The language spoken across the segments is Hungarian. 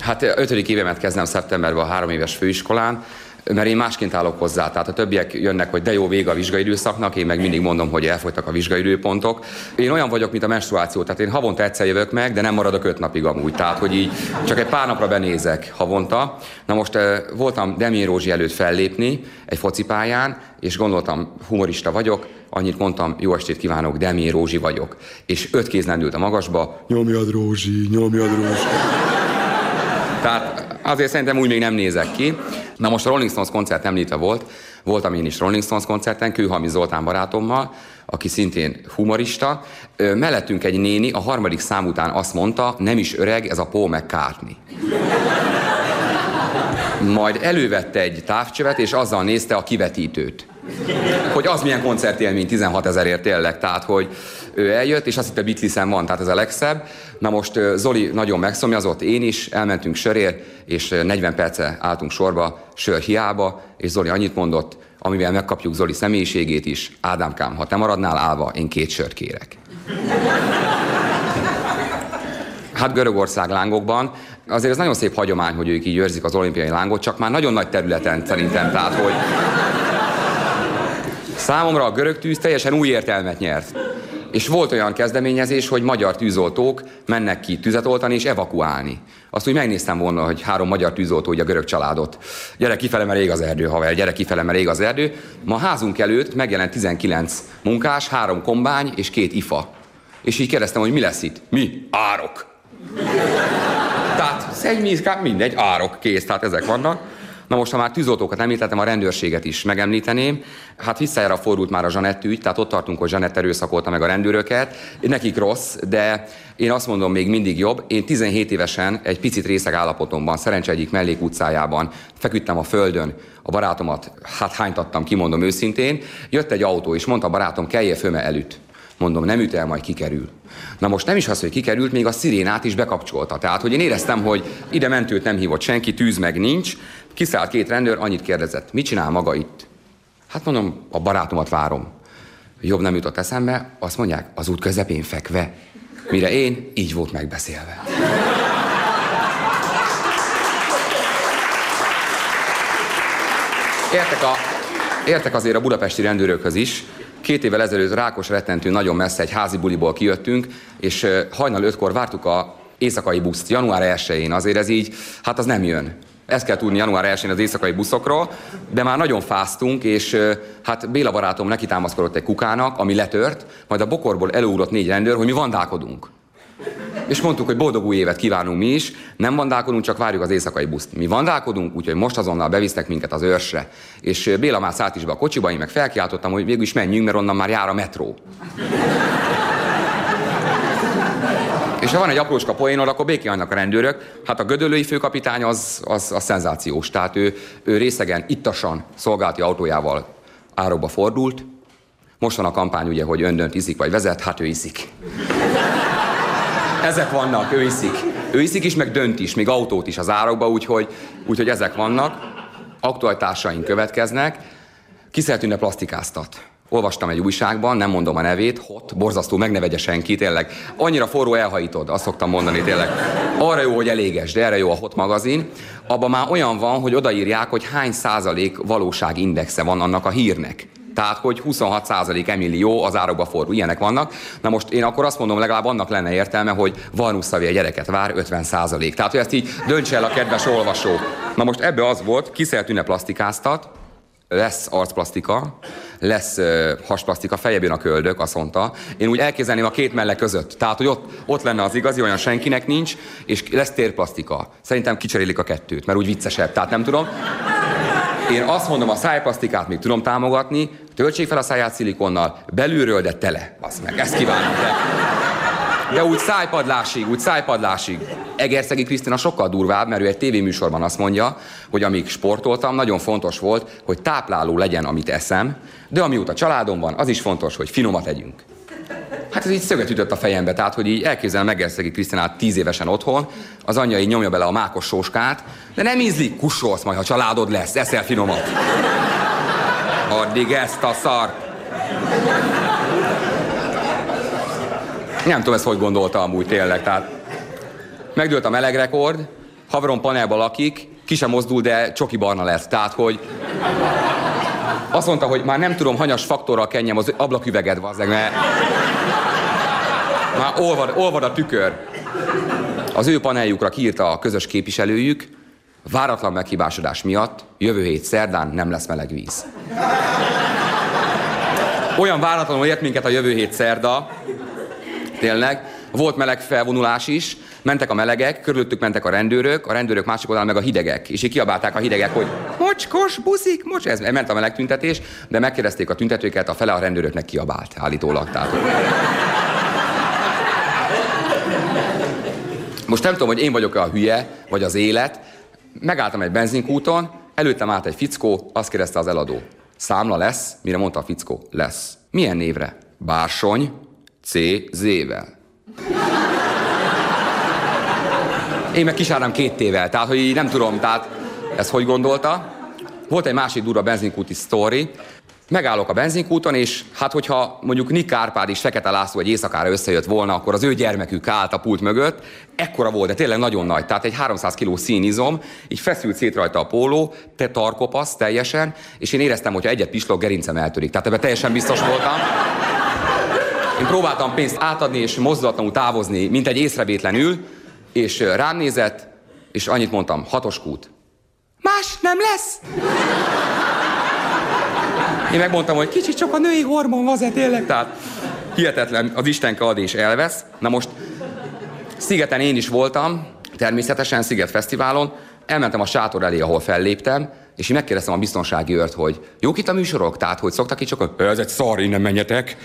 Hát ötödik évemet kezdem szeptemberben a három éves főiskolán, mert én másként állok hozzá. Tehát a többiek jönnek, hogy de jó vége a vizsgaidőszaknak, én meg mindig mondom, hogy elfogytak a vizsgaidőpontok. Én olyan vagyok, mint a menstruáció, tehát én havonta egyszer jövök meg, de nem maradok öt napig amúgy. Tehát, hogy így csak egy pár napra benézek havonta. Na most voltam Demén Rózsi előtt fellépni egy focipályán, és gondoltam, humorista vagyok, annyit mondtam, jó estét kívánok, Demén Rózsi vagyok. És öt kéz lendült a magasba, nyomjad Rózsi, nyomjad Rózsi. Tehát azért szerintem úgy még nem nézek ki. Na most a Rolling Stones koncert említve volt, voltam én is Rolling Stones koncerten, Kőhalmi Zoltán barátommal, aki szintén humorista. Mellettünk egy néni a harmadik szám után azt mondta, nem is öreg, ez a Paul McCartney. Majd elővette egy távcsövet, és azzal nézte a kivetítőt. Hogy az milyen koncertélmény 16 ezerért tényleg, tehát hogy ő eljött, és azt hitte Beatlesen van, tehát ez a legszebb. Na most Zoli nagyon megszomjazott, én is, elmentünk sörér, és 40 perce álltunk sorba, sör hiába, és Zoli annyit mondott, amivel megkapjuk Zoli személyiségét is, Ádámkám, ha te maradnál állva, én két sört kérek. Hát Görögország lángokban, azért ez nagyon szép hagyomány, hogy ők így őrzik az olimpiai lángot, csak már nagyon nagy területen szerintem, tehát hogy számomra a görög tűz teljesen új értelmet nyert. És volt olyan kezdeményezés, hogy magyar tűzoltók mennek ki tüzet oltani és evakuálni. Azt úgy megnéztem volna, hogy három magyar tűzoltó, ugye a görög családot. Gyere kifele, mert ég az erdő, haver, gyere kifele, mert ég az erdő. Ma a házunk előtt megjelent 19 munkás, három kombány és két ifa. És így kérdeztem, hogy mi lesz itt? Mi? Árok. Tehát szennyvíz, mindegy, árok, kész, tehát ezek vannak. Na most, ha már tűzoltókat említettem, a rendőrséget is megemlíteném. Hát visszájára fordult már a Zsanett ügy, tehát ott tartunk, hogy Zsanett erőszakolta meg a rendőröket. Nekik rossz, de én azt mondom, még mindig jobb. Én 17 évesen egy picit részeg állapotomban, szerencsé egyik mellék utcájában feküdtem a földön, a barátomat, hát hánytattam, kimondom őszintén. Jött egy autó, és mondta a barátom, kelje föme előtt. Mondom, nem üt el, majd kikerül. Na most nem is az, hogy kikerült, még a szirénát is bekapcsolta. Tehát, hogy én éreztem, hogy ide mentőt nem hívott senki, tűz meg nincs. Kiszállt két rendőr, annyit kérdezett, mit csinál maga itt? Hát mondom, a barátomat várom. Jobb nem jutott eszembe, azt mondják, az út közepén fekve. Mire én, így volt megbeszélve. Értek, a, értek azért a budapesti rendőrökhöz is, Két évvel ezelőtt rákos rettentő nagyon messze egy házi buliból kijöttünk, és hajnal ötkor vártuk a éjszakai buszt, január 1-én, azért ez így, hát az nem jön. Ezt kell tudni január 1-én az éjszakai buszokról, de már nagyon fáztunk, és hát Béla barátom neki támaszkodott egy kukának, ami letört, majd a bokorból előugrott négy rendőr, hogy mi vandálkodunk. És mondtuk, hogy boldog új évet kívánunk mi is, nem vandálkodunk, csak várjuk az éjszakai buszt. Mi vandálkodunk, úgyhogy most azonnal bevisznek minket az őrsre. És Béla már szállt is be a kocsiba, én meg felkiáltottam, hogy végül is menjünk, mert onnan már jár a metró. És ha van egy apróska poénod, akkor békélnek a rendőrök. Hát a gödöllői főkapitány az, az, az szenzációs. Tehát ő, ő részegen, ittasan szolgálti autójával árokba fordult. Most van a kampány ugye, hogy öndönt iszik vagy vezet, hát ő iszik. Ezek vannak, ő iszik. Ő iszik is, meg dönt is, még autót is az árokba, úgyhogy, úgyhogy ezek vannak. Aktualitásaink következnek. Kiszeltűnne plastikáztat. Olvastam egy újságban, nem mondom a nevét, hot, borzasztó, megnevegye senki, tényleg. Annyira forró elhajítod, azt szoktam mondani tényleg. Arra jó, hogy eléges, de erre jó a hot magazin. Abban már olyan van, hogy odaírják, hogy hány százalék valóságindexe van annak a hírnek. Tehát, hogy 26% emillió az árokba forró. Ilyenek vannak. Na most én akkor azt mondom, legalább annak lenne értelme, hogy Varnuszavi a gyereket vár 50%. Tehát, hogy ezt így döntse el a kedves olvasó. Na most ebbe az volt, kiszelt plastikáztat, lesz arcplasztika, lesz uh, hasplasztika, fejebb jön a köldök, azt mondta. Én úgy elképzelném a két melle között. Tehát, hogy ott, ott lenne az igazi, olyan senkinek nincs, és lesz térplasztika. Szerintem kicserélik a kettőt, mert úgy viccesebb. Tehát nem tudom. Én azt mondom, a szájplasztikát még tudom támogatni, töltsék fel a száját szilikonnal, belülről, de tele. Azt meg, ezt kívánom. De, de úgy szájpadlásig, úgy szájpadlásig. Egerszegi Krisztina sokkal durvább, mert ő egy tévéműsorban azt mondja, hogy amíg sportoltam, nagyon fontos volt, hogy tápláló legyen, amit eszem, de amióta családom van, az is fontos, hogy finomat együnk. Hát ez így szöget ütött a fejembe, tehát hogy így elképzelem Megerszegi Krisztinát tíz évesen otthon, az anyja így nyomja bele a mákos sóskát, de nem ízlik, kussolsz majd, ha családod lesz, eszel finomat. Addig ezt a szar. Nem tudom, ezt hogy gondolta amúgy tényleg, tehát megdőlt a meleg rekord, haverom panelban lakik, ki sem mozdul, de csoki barna lett. Tehát, hogy azt mondta, hogy már nem tudom, hanyas faktorral kenjem az ablaküveged, vazzeg, mert már olvad, olvad a tükör. Az ő paneljukra kiírta a közös képviselőjük, váratlan meghibásodás miatt jövő hét szerdán nem lesz meleg víz. Olyan váratlanul ért minket a jövő hét szerda, tényleg, volt meleg felvonulás is, mentek a melegek, körülöttük mentek a rendőrök, a rendőrök másik oldalán meg a hidegek. És így kiabálták a hidegek, hogy mocskos, buszik, mocs, ez ment a meleg tüntetés, de megkérdezték a tüntetőket, a fele a rendőröknek kiabált, állítólag. Tehát, Most nem tudom, hogy én vagyok-e a hülye, vagy az élet. Megálltam egy benzinkúton, előttem állt egy fickó, azt kérdezte az eladó. Számla lesz? Mire mondta a fickó? Lesz. Milyen névre? Bársony, C, Z-vel. Én meg kisárnám két tével, tehát hogy így nem tudom, tehát ezt hogy gondolta. Volt egy másik durva benzinkúti sztori, Megállok a benzinkúton, és hát hogyha mondjuk Nick Árpád és Fekete László egy éjszakára összejött volna, akkor az ő gyermekük állt a pult mögött. Ekkora volt, de tényleg nagyon nagy. Tehát egy 300 kg színizom, így feszült szét rajta a póló, te tarkopasz teljesen, és én éreztem, hogy ha egyet pislog, gerincem eltörik. Tehát ebben teljesen biztos voltam. Én próbáltam pénzt átadni és mozdulatlanul távozni, mint egy észrevétlenül, és rám nézett, és annyit mondtam, hatos kút. Más nem lesz! Én megmondtam, hogy kicsit csak a női hormon vazet tényleg, tehát hihetetlen, az Istenke ad és elvesz. Na most Szigeten én is voltam, természetesen Sziget Fesztiválon, elmentem a sátor elé, ahol felléptem, és én megkérdeztem a biztonsági őrt, hogy jók itt a műsorok? Tehát, hogy szoktak itt csak, ez egy szar, innen menjetek.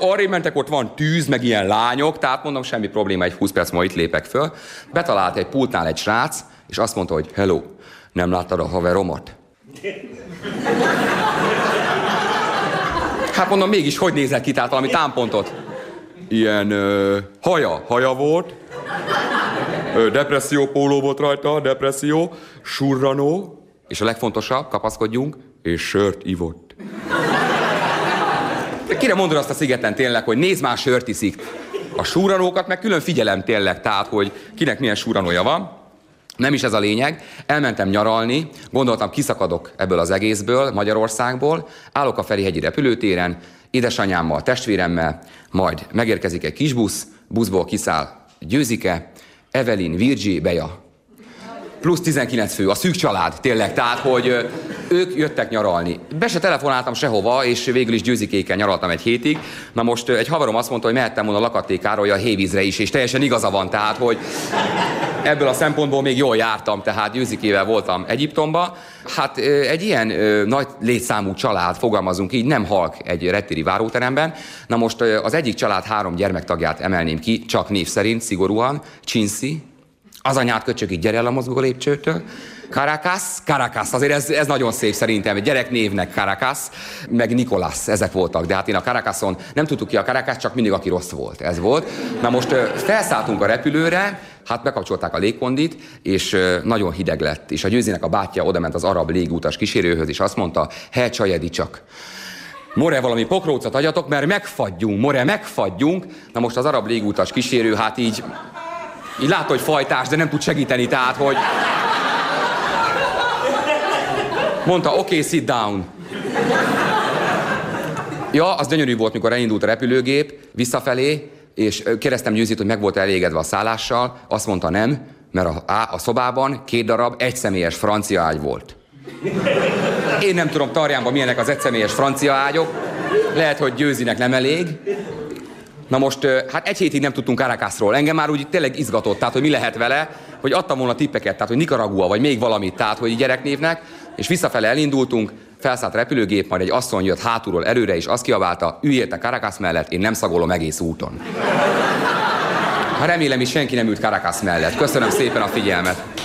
Arra mentek, ott van tűz, meg ilyen lányok, tehát mondom, semmi probléma, egy 20 perc ma itt lépek föl. Betalált egy pultnál egy srác, és azt mondta, hogy hello, nem láttad a haveromat? Hát mondom, mégis hogy nézett ki, tehát valami támpontot. Ilyen ö, haja, haja volt, ö, depresszió póló volt rajta, depresszió, surranó, és a legfontosabb, kapaszkodjunk, és sört ivott. Kire mondod azt a szigeten tényleg, hogy nézd már sört iszik. A súranókat meg külön figyelem tényleg, tehát, hogy kinek milyen súranója van. Nem is ez a lényeg. Elmentem nyaralni, gondoltam, kiszakadok ebből az egészből, Magyarországból, állok a Ferihegyi repülőtéren, édesanyámmal, testvéremmel, majd megérkezik egy kis busz, buszból kiszáll Győzike, Evelyn, Virgi, Beja. Plusz 19 fő, a szűk család, tényleg. Tehát, hogy ők jöttek nyaralni. Be se telefonáltam sehova, és végül is győzikéken nyaraltam egy hétig. Na most egy haverom azt mondta, hogy mehettem volna lakattékáról a hévízre is, és teljesen igaza van, tehát, hogy ebből a szempontból még jól jártam, tehát győzikével voltam Egyiptomba. Hát egy ilyen nagy létszámú család, fogalmazunk így, nem halk egy rettiri váróteremben. Na most az egyik család három gyermektagját emelném ki, csak név szerint, szigorúan. Csinszi, az anyát köcsög így, gyere el a mozgó lépcsőtől. Caracas, Caracas, azért ez, ez nagyon szép szerintem, egy gyerek névnek Caracas, meg Nicolas, ezek voltak, de hát én a Caracason nem tudtuk ki a Caracas, csak mindig aki rossz volt, ez volt. Na most felszálltunk a repülőre, hát bekapcsolták a légkondit, és nagyon hideg lett, és a győzinek a bátyja oda ment az arab légútas kísérőhöz, és azt mondta, he csajedi csak, More valami pokrócot adjatok, mert megfagyjunk, more megfagyjunk. Na most az arab légútas kísérő, hát így, így látta, hogy fajtás, de nem tud segíteni, tehát, hogy Mondta, oké, okay, sit down. Ja, az gyönyörű volt, mikor elindult a repülőgép visszafelé, és kérdeztem Győzit, hogy meg volt elégedve a szállással. Azt mondta nem, mert a, a, a szobában két darab egyszemélyes francia ágy volt. Én nem tudom Tarjánban milyenek az egyszemélyes francia ágyok. Lehet, hogy Győzinek nem elég. Na most, hát egy hétig nem tudtunk Caracasról. Engem már úgy tényleg izgatott, tehát hogy mi lehet vele, hogy adtam volna tippeket, tehát hogy Nicaragua, vagy még valamit, tehát hogy gyereknévnek, és visszafele elindultunk, felszállt repülőgép, majd egy asszony jött hátulról előre, és azt kiabálta, üljétek Caracas mellett, én nem szagolom egész úton. Ha remélem is senki nem ült Caracas mellett. Köszönöm szépen a figyelmet.